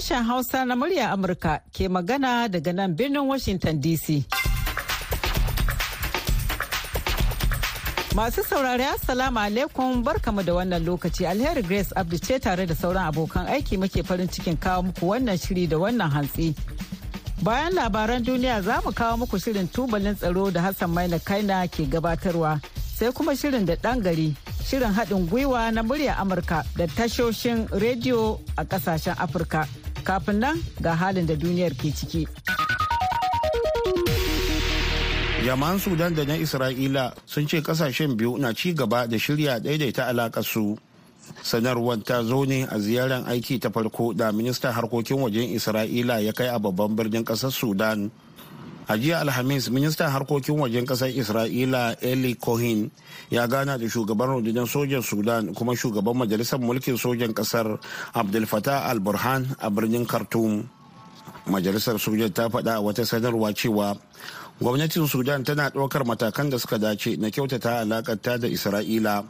Sashen Hausa na murya Amurka ke magana daga nan birnin Washington DC. Masu saurari Assalamu alaikum barkamu da wannan lokaci alheri Grace Abdu ce tare da sauran abokan aiki muke farin cikin kawo muku wannan shiri da wannan hantsi. Bayan labaran duniya za mu kawo muku shirin tubalin tsaro da Hassan Maina Kaina ke gabatarwa sai kuma shirin da ɗan gari shirin haɗin gwiwa na murya Amurka da tashoshin rediyo a ƙasashen Afirka. Kafin nan ga halin da duniyar ke ciki. Jama'an Sudan da na Isra'ila sun ce ƙasashen biyu na ci gaba da shirya daidaita alakar su. Sanarwar ta zo ne a ziyarar aiki ta farko da ministan harkokin wajen Isra'ila ya kai a babban birnin ƙasar Sudan. A jiya alhamis ministan harkokin wajen ƙasar isra'ila eli cohen ya gana da shugaban rundunar sojan sudan kuma shugaban majalisar mulkin sojan ƙasar abdul fatah al-burhan a birnin khartoum. Majalisar sojan ta faɗa wata sanarwa cewa gwamnatin sudan tana ɗaukar matakan da suka dace na kyautata alakarta da isra'ila.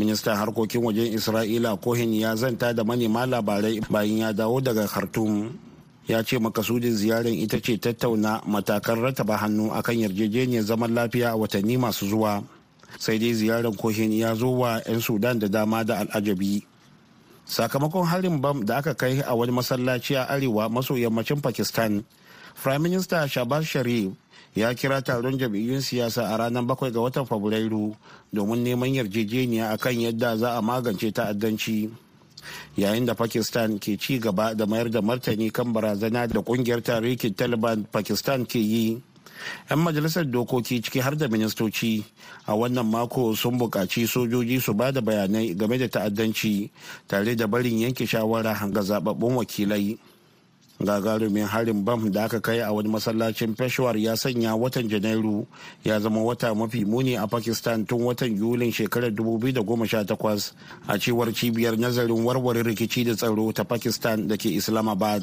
Ministan harkokin wajen isra'ila cohen ya zanta da manema labarai bayan ya dawo daga khartoum. Ya ce makasudin ziyarar ita ce tattauna matakan rataba hannu akan yarjejeniyar zaman lafiya a watanni masu zuwa. Sai dai ziyarar kohin ya zo wa 'yan sudan da dama da al'ajabi. Sakamakon harin bam da aka kai a wani masallaci a arewa maso yammacin pakistan prime minister shabaz sharif ya kira taron jam'iyyun siyasa a ranar bakwai ga watan fabrairu domin neman yarjejeniya akan yadda za a magance ta'addanci. Yayin da pakistan ke ci gaba da mayar da martani kan barazana da ƙungiyar tarihin taliban pakistan ke yi. 'yan majalisar dokoki ciki har da ministoci a wannan mako sun buƙaci sojoji su ba da bayanai game da ta'addanci tare da barin yanke shawara ga zababbun wakilai. Gagarumin harin bam da aka kai a wani masallacin peshawar ya sanya watan janairu ya zama wata mafi muni a pakistan tun watan yulin shekarar 2018 a cewar cibiyar nazarin warware rikici da tsaro ta pakistan da ke islamabad.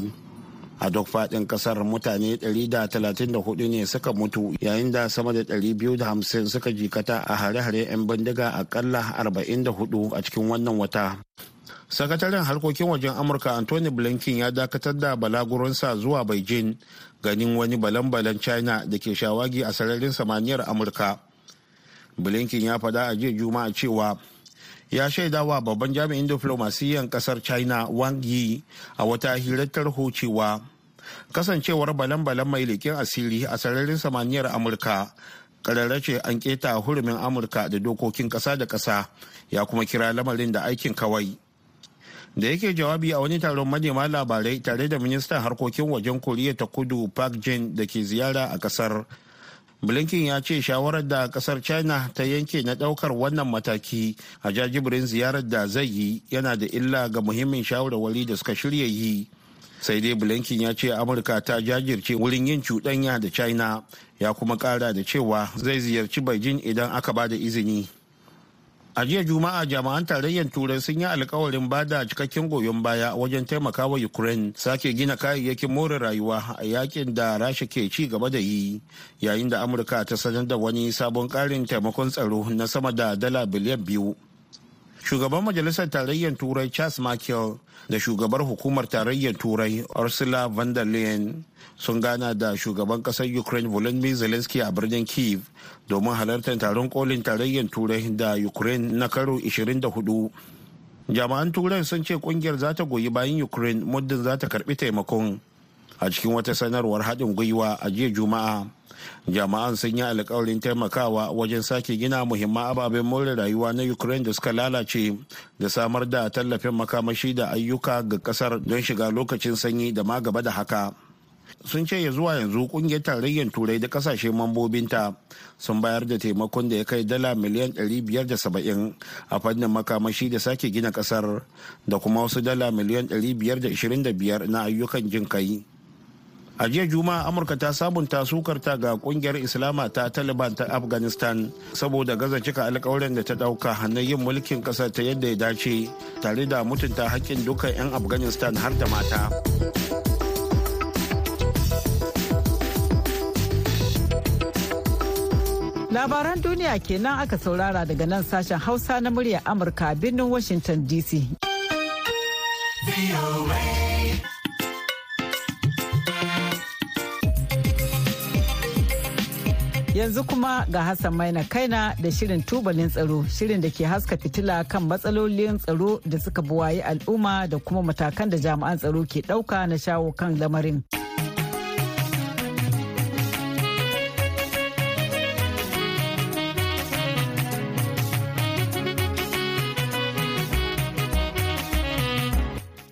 A duk faɗin ƙasar mutane 134 ne suka mutu yayin da sama da 250 suka jikata a hare-hare 'yan bindiga akalla 44 a cikin wannan wata. Sakataren harkokin wajen amurka anthony blinken ya dakatar da balaguronsa zuwa beijing ganin wani balan-balan china da ke shawagi a sararin samaniyar amurka. Blinken ya faɗa a jiya juma'a cewa ya shaida wa babban jami'in diflomasiyyar ƙasar china wang yi a wata hirar cewa kasancewar balan-balan mai leƙen asiri a sararin samaniyar amurka ce an keta hurumin amurka da dokokin ƙasa da ƙasa ya kuma kira lamarin da aikin kawai. Da yake jawabi a wani taron manema labarai tare da ministan harkokin wajen koriya ta kudu park jin da ke ziyara a ƙasar. Blinken ya ce shawarar da ƙasar china ta yanke na ɗaukar wannan mataki a jajibirin ziyarar da zai yi yana da illa ga muhimmin shawarwari da suka shirya yi. Sai dai blinken ya ce amurka ta jajirce wurin yin cuɗanya da china ya kuma ƙara da cewa zai ziyarci beijing idan aka ba da izini. A jiya juma'a jami'an tarayyar turai sun yi alkawarin ba da cikakken goyon baya wajen taimakawa ukraine sake gina kayayyakin more rayuwa a yaƙin da rasha ke ci gaba da yi yayin da amurka ta sanar da wani sabon karin taimakon tsaro na sama da dala biliyan biyu. Shugaban majalisar tarayyar turai charles michael da shugabar hukumar tarayyar turai ursula von der leyen sun gana da shugaban ƙasar ukraine volodymyr zelensky a birnin kiev domin halartar taron kolin tarayyar turai da ukraine na karo 24 jami'an turai sun ce ƙungiyar za ta goyi bayan ukraine muddin za ta karɓi taimakon. A cikin wata sanarwar haɗin gwiwa a jiya juma'a jama'an sun yi alkawarin taimakawa wajen sake gina muhimman ababen more rayuwa na ukraine da suka lalace da samar da tallafin makamashi da ayyuka ga ƙasar don shiga lokacin sanyi da ma gaba da haka. Sun ce ya zuwa yanzu ƙungiyar tarayyar turai da ƙasashe mambobinta sun bayar da taimakon da ya kai dala miliyan 570 a fannin makamashi da sake gina ƙasar da kuma wasu dala miliyan 525 na ayyukan jin kai. A jiya juma'a amurka ta sabunta sukarta ga ƙungiyar islama ta taliban ta afghanistan saboda gaza cika alkawarin da ta ɗauka na yin mulkin ƙasar ta yadda ya dace tare da mutunta haƙƙin dukkan 'yan afghanistan har da mata. Labaran duniya kenan aka saurara daga nan sashen hausa na murya amurka birnin washington dc Yanzu kuma ga Hassan Maina Kaina da shirin tubalin tsaro, shirin da ke haska fitila kan matsalolin tsaro da suka buwayi al'umma da kuma matakan da jami'an tsaro ke ɗauka na shawo kan lamarin.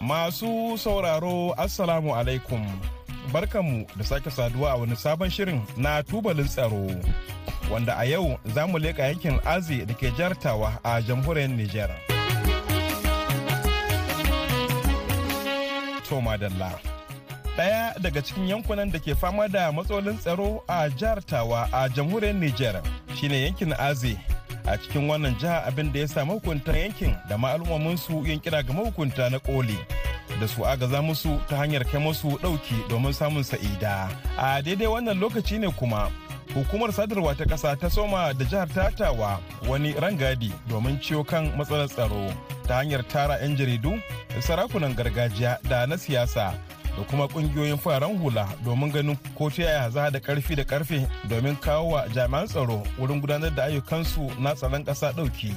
Masu sauraro Assalamu alaikum. Barkanmu da sake saduwa a wani sabon shirin na tubalin tsaro. Wanda a yau za mu leƙa yankin Azi da ke jartawa a jamhuriyar Nijar. Toma Dalla. Ɗaya daga cikin yankunan da ke fama da matsalolin tsaro a jartawa a jamhuriyar Nijar shine yankin Azi. A cikin wannan jiha abin da ya sa mahukuntan yankin da su yin kira ga mahukunta na koli da su agaza musu ta hanyar kai musu ɗauki domin samun sa'ida. A daidai wannan lokaci ne kuma hukumar sadarwa ta ƙasa ta soma da jihar tatawa wani rangadi domin ciwo kan matsalar tsaro ta hanyar tara 'yan jaridu sarakunan gargajiya da na siyasa da kuma ƙungiyoyin fararen hula domin ganin ko ta yaya za da ƙarfi da ƙarfe domin kawo wa jami'an tsaro wurin gudanar da ayyukansu na tsaron ƙasa ɗauki.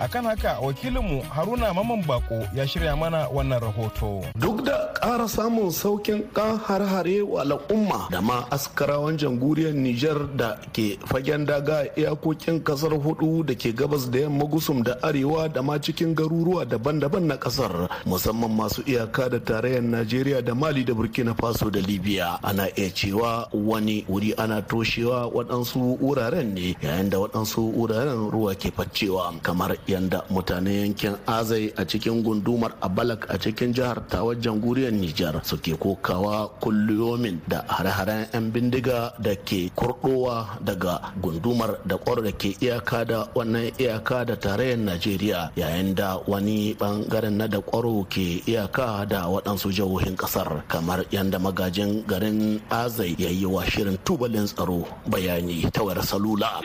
Akan haka wakilinmu haruna maman bako ya shirya mana wannan rahoto. Duk da ƙara samun saukin kan har-hare wa al'umma da ma askarawan jamhuriyar niger da ke fagen daga iyakokin ƙasar huɗu da ke gabas da yamma gusum da arewa da ma cikin garuruwa daban-daban na ƙasar musamman masu iyaka da tarayyar najeriya da mali da burkina faso da libya. Ana iya cewa wani wuri ana toshewa waɗansu wuraren ne yayin da waɗansu wuraren ruwa ke faccewa kamar yanda mutanen yankin azai a cikin gundumar abalak a cikin jihar tawar jamhuriyar nijar suke kokawa kulliyomin da hare-haren 'yan bindiga da ke kurdowa daga gundumar da kwaro da ke iyaka da wannan iyaka da tarayyar najeriya yayin da wani ɓangaren na da kwaro ke iyaka da waɗansu jihohin ƙasar kamar yanda magajin garin azai ya yi wa shirin tubalin tsaro bayani ta wayar salula.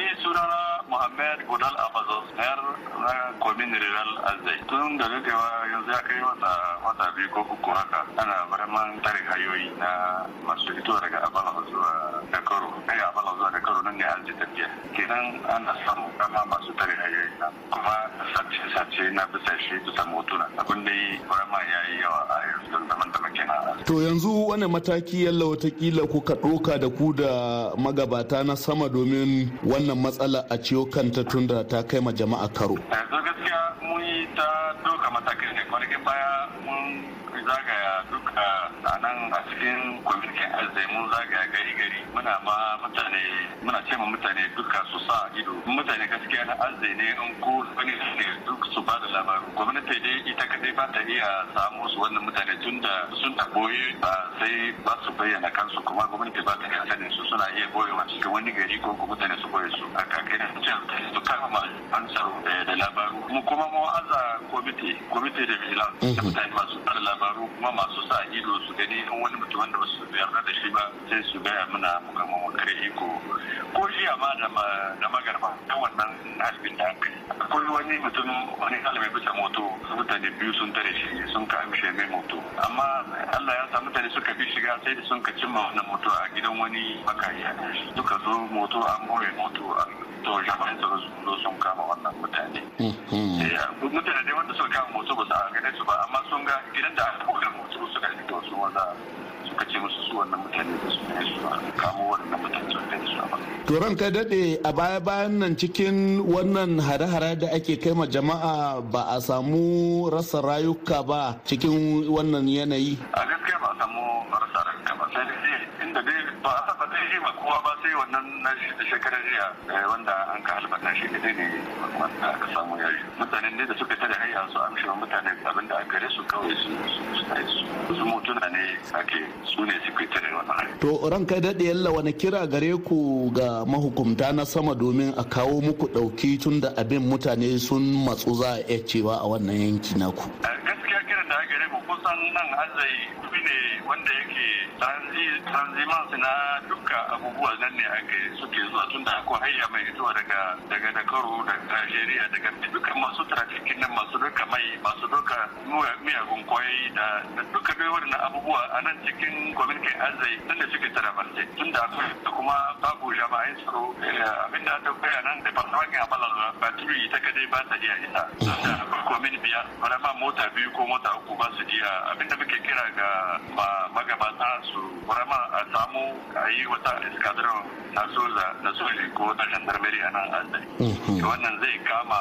Muhammad Gudal Abazos, na komin Riral Azai. Tun da dadewa yanzu ya kai wata wata biyu ko uku haka ana baraman tare hayoyi na masu fito daga Abala zuwa Dakaro. Kai Abala zuwa Dakaro nan ne Azai tafiya. Kenan ana samu kama masu tare hayoyi na kuma sace-sace na bisa shi bisa motuna. Abin da yi barama ya yi yawa a yanzu zaman da makina. To yanzu wani mataki yalla wataƙila kuka ɗoka da ku da magabata na sama domin wannan matsala a ciwo kanta tunda ta kai ma jama'a karo. Yanzu gaskiya mun yi ta doka matakai ne kwanakin baya mun zagaya duka a nan a cikin kwamitin arzai mun zagaya gari gari. Muna ma mutane muna ce ma mutane duka su sa ido. Mutane gaskiya na arzai ne in ko wani ne duk su ba da labaru. Gwamnati dai ita kadai ba ta iya samu su wannan mutane tun da sun ta ɓoye ba sai ba su bayyana kansu kuma gwamnati ba ta iya sanin su. Suna iya boyewa cikin wani gari ko ko mutane su ɓoye su. A kakai da su kama ma an tsaro da labaru. Mu kuma mu aza komite komite da vigilance da mutane masu tsara labaru. Kuma masu sa ido su gani in wani mutum wanda ba su yarda da shi ba sai su gaya mana muka mu kare iko. Ko jiya ma da magarba ta wannan halibin da aka yi. Akwai wani mutum wani halibin bisa moto mutane biyu sun tare shi sun ka amshe mai moto. Amma Allah ya sa mutane suka bi shiga sai da sun ka cimma wannan moto a gidan wani makariya suka zo moto an more moto to tsaro zo sun kama wannan mutane. Mutane dai wanda suka kama moto ba su a gane su ba amma sun ga gidan da aka buga moto suka fito su maza suka ce musu su wannan mutane da su ne su kamo wannan mutane ne su ka daɗe a baya-bayan nan cikin wannan hare-hare da ake kai ma jama'a ba a samu rasa rayuka ba cikin wannan yanayi. A gaskiya ba a samu rasa rayuka ba sai dai inda dai ba a saba dai shi ba kowa ba sai wannan na shekarar jiya wanda an ka halbata shi ne ne wanda aka samu yayi mutanen ne da suka tare hayya su amshi mutane abin da aka su kawai su su su mutuna ne ake su ne suke tare wannan to ran kai daɗe yalla wani kira gare ku ga mahukumta na sama domin a kawo muku ɗauki tun da abin mutane sun matsu za a iya cewa a wannan yanki naku? Gaskiya da da gare mu kusan nan azai dubi ne wanda yake transimans na duka abubuwa nan ne ake suke zuwa tun da akwai hayya mai zuwa daga daga Dakaru daga Najeriya daga duka masu trafikin nan masu duka mai masu duka miyagun ƙwayoyi da duka dai wannan abubuwa a nan cikin gwamnatin azai tun da suke tarabarce tun da akwai da kuma babu jama'ai tsaro. Abinda ta koya nan da farfakin abalar baturi ita kadai ba ta iya isa. Da akwai komin biya wani ma mota biyu ko mota uku ba su iya abin da muke kira ga magabata su rama a samu a yi wata eskadron na soja na soji ko na gendarmerie a nan azai wannan zai kama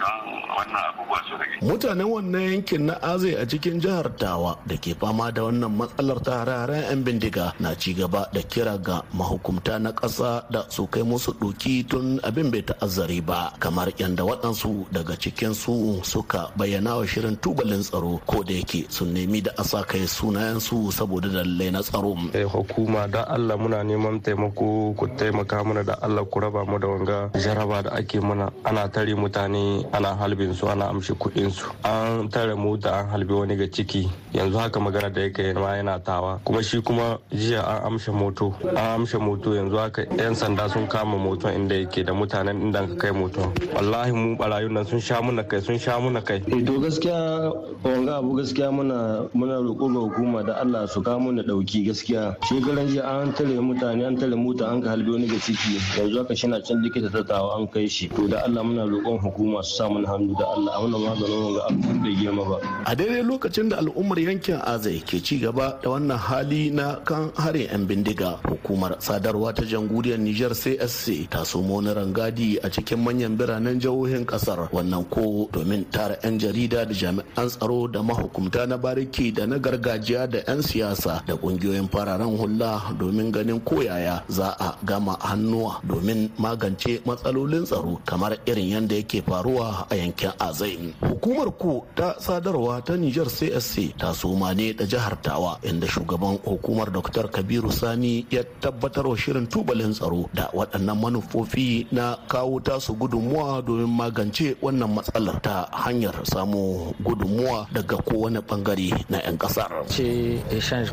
don wannan abubuwa su rage. Mutanen wannan yankin na azai a cikin jihar tawa da ke fama da wannan matsalar ta hare 'yan bindiga na ci gaba da kira ga mahukumta na ƙasa da su kai musu ɗoki tun abin bai ta'azzari ba kamar yadda waɗansu daga cikin su suka bayyana wa shirin tubalin tsaro ko da yake sun nemi da asa kai sunayen su saboda dalilai na tsaro. hukuma da Allah muna neman taimako ku taimaka mana da Allah ku raba mu da wanga jaraba da ake mana. Ana tare mutane ana halbin su ana amshi kuɗin su. An tare mota an halbe wani ga ciki. Yanzu haka magana da yake ma yana tawa. Kuma shi kuma jiya an amshe moto. An amshe moto yanzu haka yan sanda sun kama moton inda yake da mutanen inda ka kai moton. Wallahi mu barayun nan sun sha muna kai sun sha muna kai. To gaskiya wanga abu gaskiya muna muna roƙo ga hukuma da Allah su kawo mana ɗauki gaskiya. Shekaran jiya an tare mutane an tare mota an ka halbe wani ga ciki. Yanzu haka shi na can likita ta tawa an kai shi. To da Allah muna roƙon hukuma su sa mana hannu da Allah. A wannan maganin wanga abu bai girma ba. A daidai lokacin da al'ummar yankin azai ke ci gaba da wannan hali na kan harin 'yan bindiga hukumar sadarwa ta jamhuriyar niger csc ta somo na rangadi a cikin manyan biranen jihohin ƙasar wannan ko domin tara 'yan jarida da jami'an tsaro da mahukumta na bariki da na gargajiya da 'yan siyasa da ƙungiyoyin fararen hula domin ganin koyaya za a gama hannuwa domin magance matsalolin tsaro kamar irin yadda yake faruwa a yankin azai hukumar ku ta sadarwa ta niger csc ta soma ne da jihar tawa inda shugaban hukumar dr kabiru sani ya tabbatar wa shirin tubalin tsaro da waɗannan manufofi na kawo tasu gudunmuwa domin magance wannan matsalar ta hanyar samu gudunmuwa daga kowane ɓangare na 'yan ƙasar. ce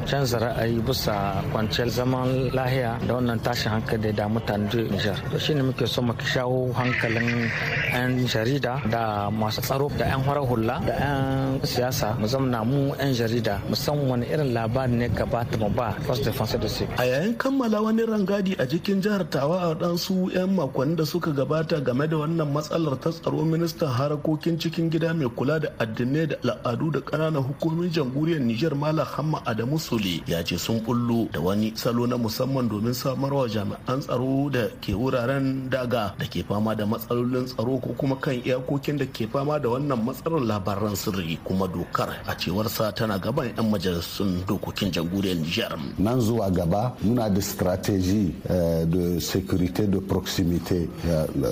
canza ra'ayi bisa kwanciyar zaman lahiya da wannan tashin hankali da mutane da Nijar. To shi ne muke so mu shawo hankalin 'yan jarida da masu tsaro da 'yan horar hula da 'yan siyasa mu zamna mu 'yan jarida mu san wani irin labari ne gabata mu ba first defense da A yayin kammala wani rangadi a cikin jihar Tawa a ɗansu 'yan makonni da suka gabata game da wannan matsalar ta tsaro ministan harakokin cikin gida mai kula da addinai da al'adu da ƙananan hukumomin jamhuriyar Nijar Malam Hamma Adamu Sule ya ce sun bullo da wani salo na musamman domin samarwa jami'an tsaro da ke wuraren daga da ke fama da matsalolin tsaro ko kuma kan iyakokin da ke fama da wannan matsalar labaran sirri kuma dokar a cewarsa tana gaban 'yan majalisun dokokin jamhuriyar Nijar. Nan zuwa gaba muna da strategy de sécurité de proximité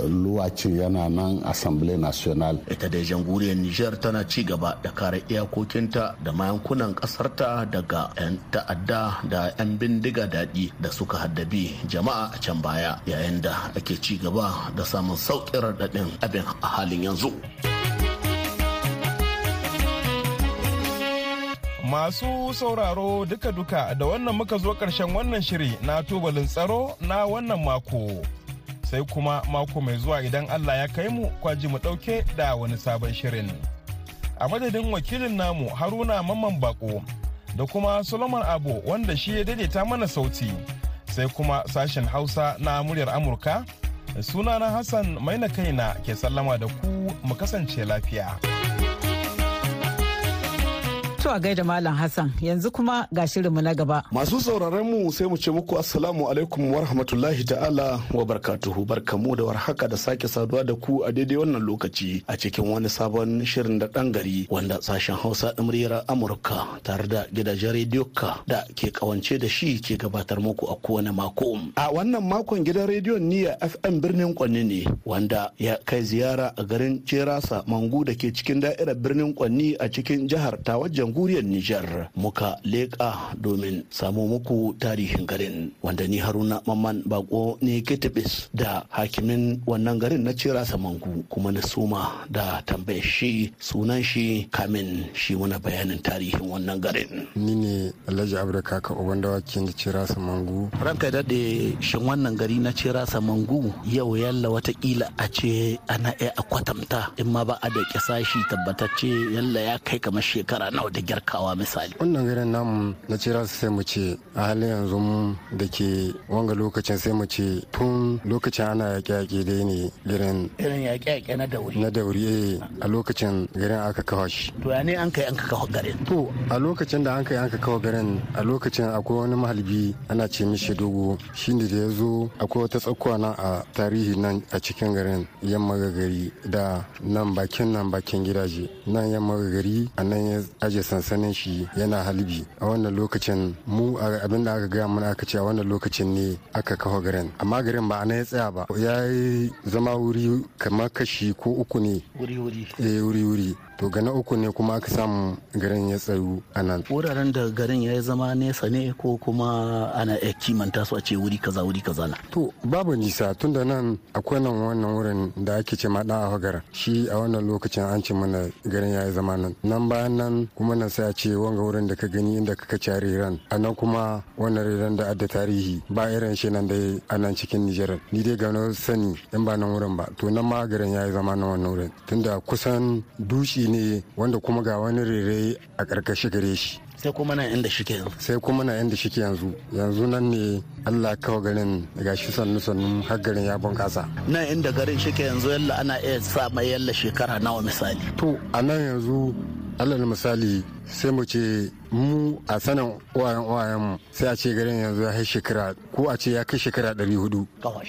luwacin yana nan Assemblée nationale. Ita da jamhuriyar Nijar tana ci gaba da kare iyakokinta da mayankunan kasarta daga 'yan ta'adda da 'yan bindiga daɗi da suka haddabi jama'a a can baya yayin da ake ci gaba da samun sauƙin raɗaɗin abin a halin yanzu. Masu sauraro duka-duka da wannan muka zo ƙarshen wannan shiri na tubalin tsaro na wannan mako. Sai kuma mako mai zuwa idan Allah ya kai mu kwaji mu ɗauke da wani sabon shirin. A madadin wakilin namu Haruna Mamman Bako da kuma Solomon Abo wanda shi ya daidaita mana sauti. Sai kuma sashen Hausa na muryar Amurka. Sunana Hassan Maina Kaina ke sallama da ku mu kasance lafiya. To a gaida Malam Hassan yanzu kuma ga shirinmu na gaba. Masu sauraron mu sai mu ce muku assalamu alaikum wa rahmatullahi ta'ala wa barkatuhu barkamu da warhaka da sake saduwa da ku a daidai wannan lokaci a cikin wani sabon shirin da dan gari wanda sashen Hausa da Amurka tare da gidajen rediyo ka da ke kawance da shi ke gabatar muku a kowane mako. A wannan makon gidan rediyon Niyya FM birnin Kwanni ne wanda ya kai ziyara a garin Cerasa Mangu da ke cikin da'irar birnin Kwanni a cikin jihar Tawajen jamhuriyar Nijar muka leƙa domin samu muku tarihin garin wanda ni Haruna Mamman Bako ne Ketebis da hakimin wannan garin na Cira Samangu kuma na suma da tambayar shi sunan shi kamin shi muna bayanin tarihin wannan garin. Ni ne Alhaji Abdulka ka uban dawakin da Cira Samangu. Ranka daɗe shin wannan gari na Cira Samangu yau yalla wataƙila a ce ana iya a kwatanta in ma ba a da kisashi tabbatacce yalla ya kai kamar shekara nawa da gyarkawa misali. Wannan garin namu na Cira sai mu ce a halin yanzu da ke wanga lokacin sai mu ce tun lokacin ana yaƙe-yaƙe dai ne garin. Irin yaƙe-yaƙe na dauri. Na dauri a lokacin garin aka kawo shi. To ya ne an kai an ka kawo garin? To a lokacin da an kai an ka kawo garin a lokacin akwai wani mahalbi ana ce mishi dogo shi ne da ya zo akwai wata tsakuwa nan a tarihi nan a cikin garin yamma gari da nan bakin nan bakin gidaje nan yamma gari a nan ya aje sansanin shi yana halbi. A wannan lokacin mu abin da aka gaya mana aka ce a wannan lokacin ne aka kawo garin. Amma garin ba a nan ya tsaya ba. Ya yi zama wuri kamar kashi ko uku ne. Wuri-wuri. Eh wuri-wuri. To ga na uku ne kuma aka samu garin ya tsayu a nan. Wuraren da garin ya zama nesa ne ko kuma ana iya kimanta su a ce wuri kaza wuri kaza na? To babu nisa tun da nan akwai nan wannan wurin da ake ce ma dan afagar shi a wannan lokacin an ce mana garin ya zama nan. Nan bayan nan kuma nan sai a ce wanga wurin da ka gani inda ka kaci riran a nan kuma wannan riran da adda tarihi ba irin shi nan dai a nan cikin nijar. Ni dai ga sani in ba nan wurin ba. To nan ma garin ya zama nan wannan wurin. Tunda kusan dushi ne wanda kuma ga wani rere a ƙarƙashi gare shi. Sai kuma nan inda shike yanzu. Sai kuma nan inda shike yanzu. Yanzu nan ne Allah kawo garin ga shi sannu sannu har garin ya bunƙasa. Nan inda garin shike yanzu yalla ana iya sa mai yalla shekara nawa misali. To a nan yanzu alal misali sai mu ce mu a sanin uwayen uwayen mu sai a ce garin yanzu ya shekara ko a ce ya kai shekara ɗari huɗu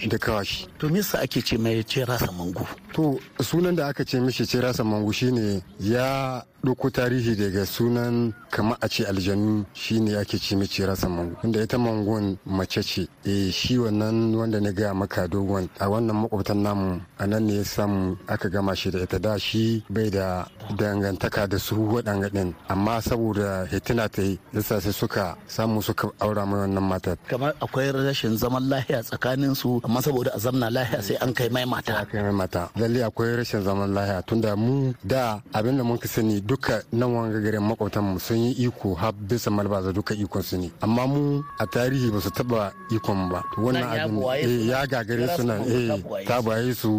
da kawashi. To misa ake ce mai ce rasa mangu? To sunan da aka ce mishi ce rasa mangu shine ya ɗauko tarihi daga sunan kama a ce aljanu shine ake ce mishi rasa mangu. Wanda ita mangun mace ce e shi wannan wanda na gaya maka dogon a wannan makwabtan namu a nan ne ya samu aka gama shi da ita da shi bai da dangantaka da su waɗanga ɗin amma saboda hitina ta yi yasa sai suka samu suka aura mai wannan matar. kamar akwai rashin zaman lahiya tsakanin su amma saboda a zamna lahiya sai an kai mai mata. kai mai mata. Lalle akwai rashin zaman lahiya tunda mu da abin da muka sani duka nan wanga garin makwabtan mu sun yi iko har bisa malbaza duka ikon su ne. Amma mu a tarihi ba su taba ikon ba. Wannan abin ya gagare su nan eh ta baye su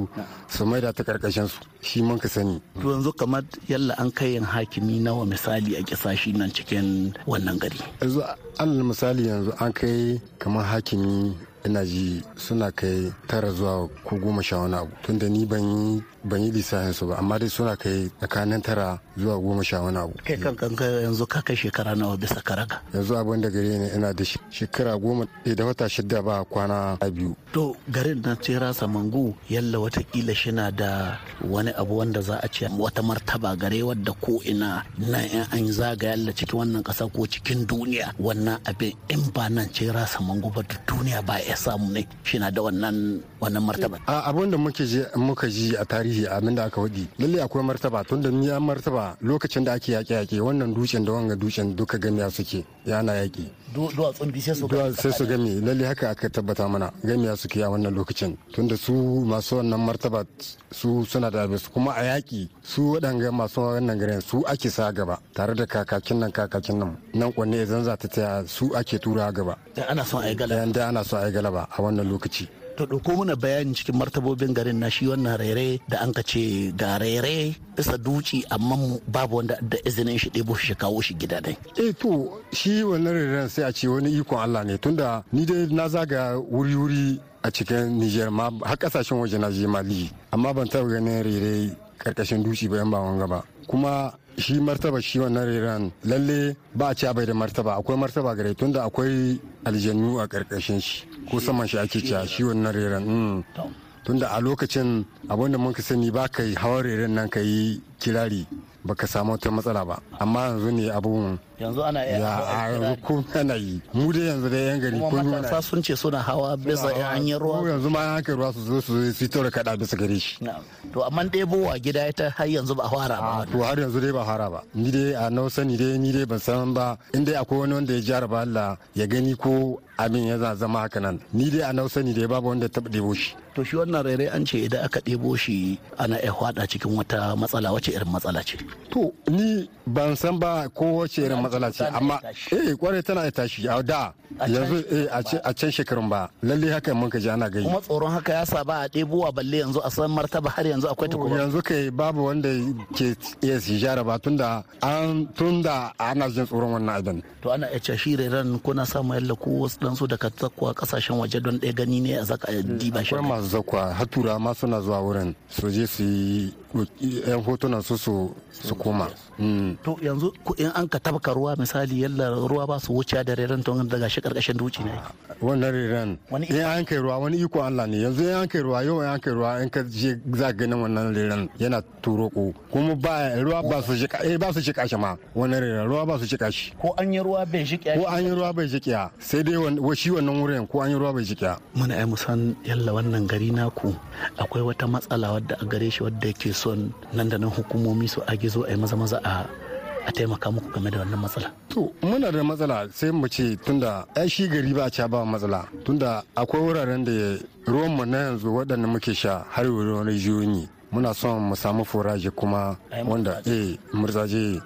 su maida ta ƙarƙashin su. Shi mun ka sani. to yanzu kamar yalla an kai yin hakimi nawa misali a kisashi nan cikin wannan gari. yanzu alal misali yanzu an kai kamar hakimi ina ji suna kai tara zuwa ko goma sha wani abu. Tunda ni ban yi ban yi lissafin su ba amma dai suna kai tsakanin tara zuwa goma sha wani abu. Kai kan kanka yanzu ka kai shekara nawa bisa karaga yanzu abin da gare ne ina da shekara goma da wata shida ba kwana biyu. To garin na tsira samangu yalla wataƙila shina da wani abu wanda za a ce wata martaba gare wadda ko ina na in an zaga yalla cikin wannan kasa ko cikin duniya wannan abin in ba nan tsira samangu ba duniya ba ya samu ne shina da wannan wannan martaba? Abin da muka ji a tarihi abin da aka faɗi lalle akwai martaba tunda ni an martaba lokacin da ake yaƙe yaƙe wannan dutsen da wanga dutsen duka gamiya suke yana yaƙi. Duwatsun bi sai su sai su gami lalle haka aka tabbata mana gamiya suke a wannan lokacin. Tunda su masu wannan martaba su suna da abin kuma a yaƙi su waɗanga masu wannan garin su ake sa gaba tare da kakakin nan kakakin nan nan kwanne idan za ta taya su ake tura gaba. Ana son a yi galaba. Da ana son a yi galaba a wannan lokaci to ɗauko mana bayani cikin martabobin garin na shi wannan raire da an ka ce ga raire bisa duci amma babu wanda da izinin shi ɗebo shi kawo shi gida dai. eh to shi wannan rairen sai a ce wani ikon Allah ne tunda ni dai na zaga wuri-wuri a cikin Niger ma har ƙasashen waje na je Mali amma ban taɓa ganin raire ƙarƙashin duci ba yan ba wanga ba kuma shi martaba shi wannan reran lalle ba a ci bai da martaba akwai martaba gare tunda akwai aljannu a ƙarƙashin shi ko saman shi ake cewa shi wannan reran tunda a lokacin abin da mun ka sani ba ka yi hawan reran nan ka yi kirari baka samu wata matsala ba. Amma yanzu ne abun yanzu ana iya ya a yanzu ko ana yi. Mu dai yanzu dai yan gari ko kuma muna matasa sun ce suna hawa bisa hanyar ko ruwa. Yanzu ma kai ruwa su zo su su tora kada bisa gare shi. To amma ɗebowa gida ita har yanzu ba fara ba. To har yanzu dai ba hara ba. Ni dai a nau sani dai ni dai ban san ba. In dai akwai wani wanda ya jaraba Allah ya gani ko abin ya zama haka nan. Ni dai a nau sani dai babu wanda ya taɓa ɗebo shi. To shi wannan rairai an ce idan aka ɗebo shi ana iya hwada cikin wata matsala. Wace irin matsala ce? To ni ban san ba ko wace irin matsala ce. Amma eh ƙwarai tana iya tashi. A da yanzu eh a ce- can shekarun ba. Lalle haka mun ka ji ana gai kuma tsoron haka ya sa ba a ɗebowa balle yanzu a san martaba har yanzu akwai ta kuma yanzu kai babu wanda ke iya su jaraba tunda an tunda ana jin tsoron wannan abin. To ana iya cewa shi rairan kuna samun yalla ko wasu dan su daga zakwa ƙasashen waje don ɗaya gani ne a zaka diba shi. Akwai masu zakwa. Har tura ma suna zuwa wurin su je su yi yan hotunan su su su koma. Mm. to yanzu ku- in an ka tabka ruwa misali yalla ruwa ba su wuce da rairan to daga shi ƙarƙashin duci ne. Wannan Wani in an kai ruwa wani iko Allah ne. Yanzu in an kai ruwa yau in an kai ruwa in ka je za ganin wannan riran yana turo ko kuma ba ruwa ba su shika eh ba su shi ma wannan riran ruwa ba su shi. Ko an yi ruwa bai shi? Ko an yi ruwa bai shikiya sai dai shi wannan wurin ko an yi ruwa bai shikiya muna ai musan yalla wannan gari naku akwai wata matsala wadda a gare shi wadda yake son nan da nan hukumomi su a gizo a yi maza maza a a taimaka muku game da wannan matsala. To muna da matsala sai mu ce tunda ai shi gari ba ca ba matsala. Tunda akwai wuraren da ruwan mu na yanzu waɗanda muke sha har wurin rijiyoyi muna son mu samu foraje kuma wanda eh murzaje.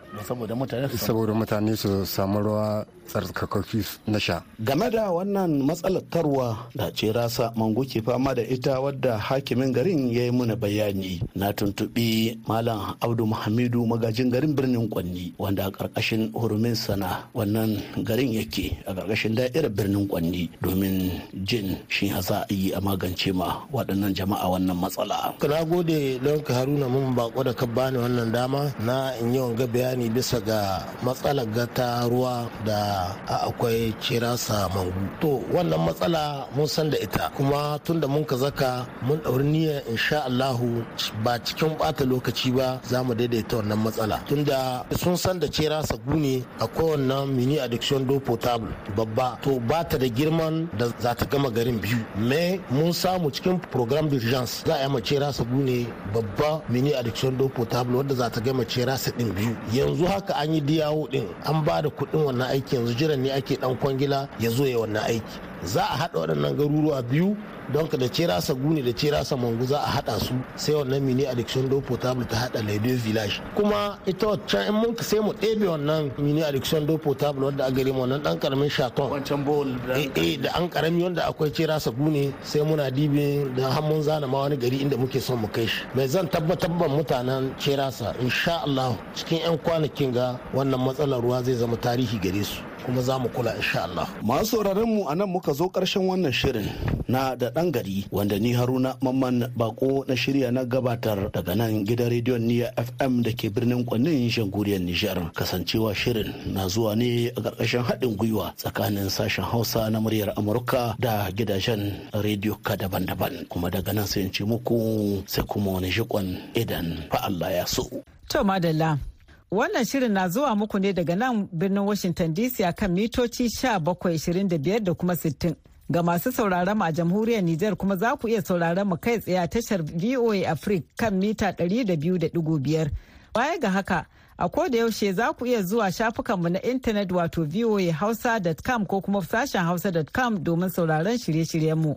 Saboda mutane su samu ruwa tsarkakaki na sha. game da wannan matsalar tarwa da ce rasa mango ke fama da ita wadda hakimin garin ya yi muna bayani na tuntuɓi malam abdu muhammadu magajin garin birnin kwanni wanda a ƙarƙashin hurumin sana wannan garin yake a ƙarƙashin da'irar birnin kwanni domin jin shi za a yi a magance ma waɗannan jama'a wannan matsala na gode don ka haruna mun bako da ka bani wannan dama na in yi wanga bayani bisa ga matsalar gata ruwa da a akwai cirasa mangu to wannan matsala mun san da ita kuma tun da mun ka zaka mun ɗauri niyyar insha Allahu ba cikin ɓata lokaci ba za mu daidaita wannan matsala. Tunda sun san da cirasa gune akwai wannan mini addiction do potable babba. To ba ta da girman da za ta gama garin biyu. Me mun samu cikin program d'urgence za a yi mace rasa gune babba mini addiction do potable wadda za ta gama ce rasa din biyu. Yanzu haka an yi diyawo din an ba da kuɗin wannan aiki yanzu jiran ne ake dan kwangila ya zo ya wannan aiki. Za a haɗa waɗannan garuruwa biyu don ka da ce rasa gune da ce rasa mangu za a haɗa su sai wannan mini addiction do potable ta haɗa laido village. Kuma ita waccan in mun ka sai mu ɗebe wannan mini addiction do potable wadda a gare mu wannan ɗan ƙaramin shaton. Wancan bowl eh eh, da an ƙarami wanda akwai ce rasa gune sai muna dibe da har mun zana ma wani gari inda muke son mu kai shi. Mai zan tabbatar ban mutanen ce rasa insha Allah cikin yan kwanakin ga wannan matsalar ruwa zai zama tarihi gare su. Kuma za mu kula insha Allah masu sauraron mu a nan muka zo ƙarshen wannan shirin na da ɗan gari wanda ni haruna mamman bako na shirya na gabatar daga nan gidan rediyon niya fm da ke birnin kwannin shanguriyar nijar kasancewa shirin na zuwa ne a ƙarƙashin haɗin gwiwa tsakanin sashen hausa na muryar amurka da gidajen rediyo ka daban-daban kuma daga nan sai in ce muku sai kuma wani jikon idan fa Allah ya so. To madalla. Wannan shirin na zuwa muku ne daga nan birnin Washington DC a kan mitoci 1725 da kuma 60. Ga masu sauraron mu a jamhuriyar Nijar kuma za ku iya sauraron mu kai tsaye a tashar VOA Africa kan mita 200.5. Baya ga haka, a koda yaushe za ku iya zuwa shafukanmu na intanet wato voahausa.com ko kuma sashen hausa.com domin sauraron shirye-shiryenmu.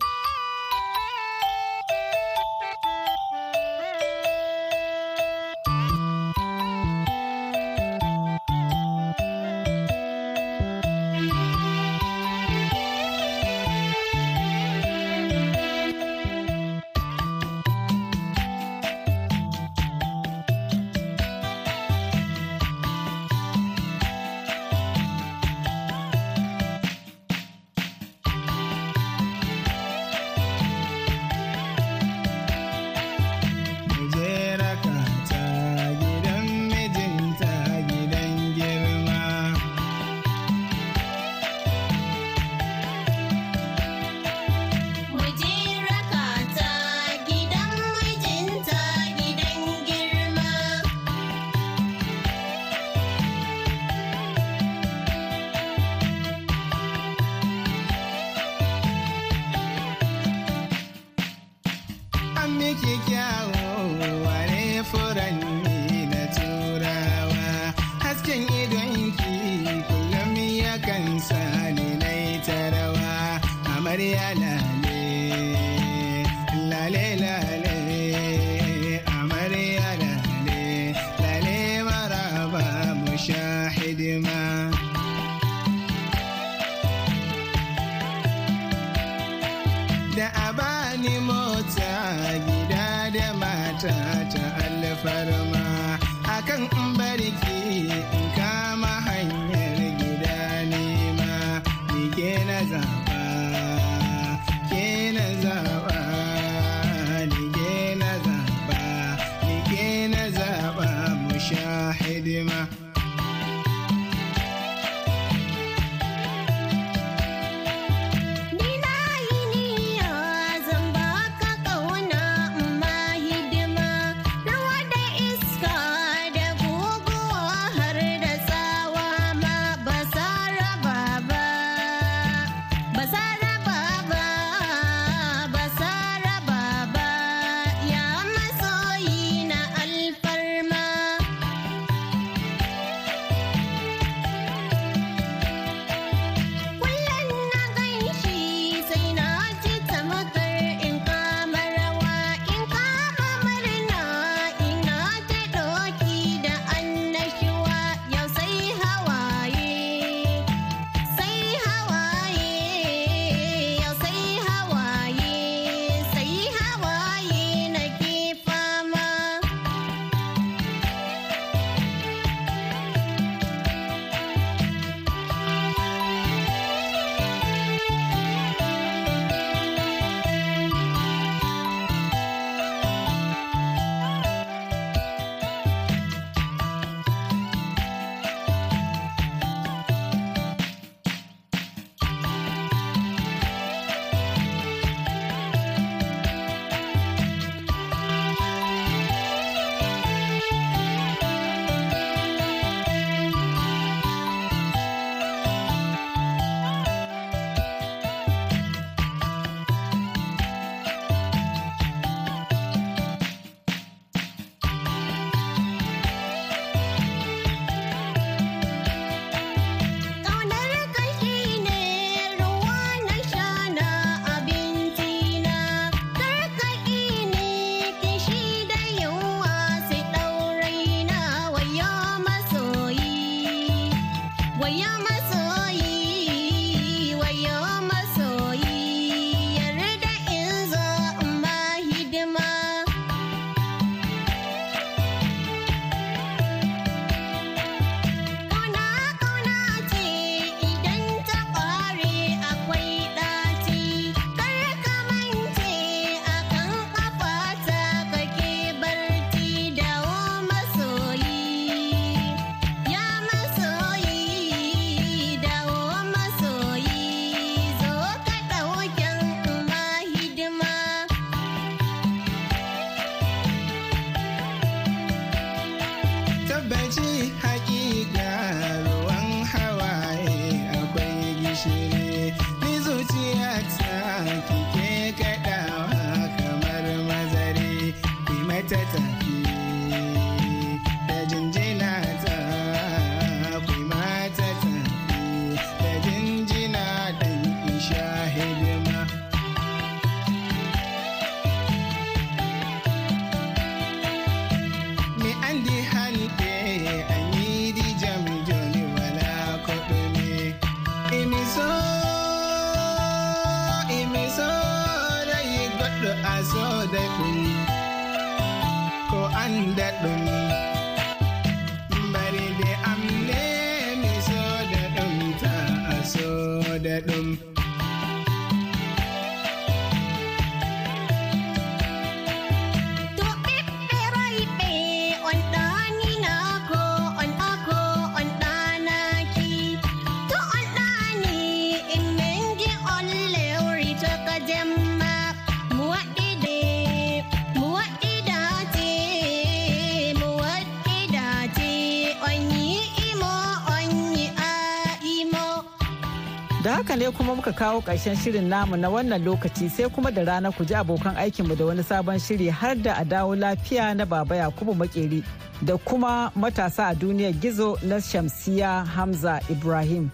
Haka ne kuma muka kawo ƙarshen shirin namu na wannan lokaci sai kuma da rana ku ji abokan aikinmu da wani sabon shiri har da a dawo lafiya na baba yakubu makeri da kuma matasa a duniyar gizo na shamsiya hamza ibrahim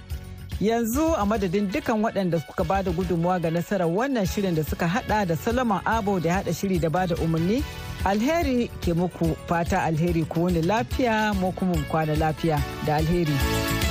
yanzu a madadin dukan waɗanda suka ba da gudunmuwa ga nasarar wannan shirin da suka hada da solomon abo da hada shiri da ba da umarni alheri ke muku fata alheri ku wani lafiya mu kuma kwana lafiya da alheri.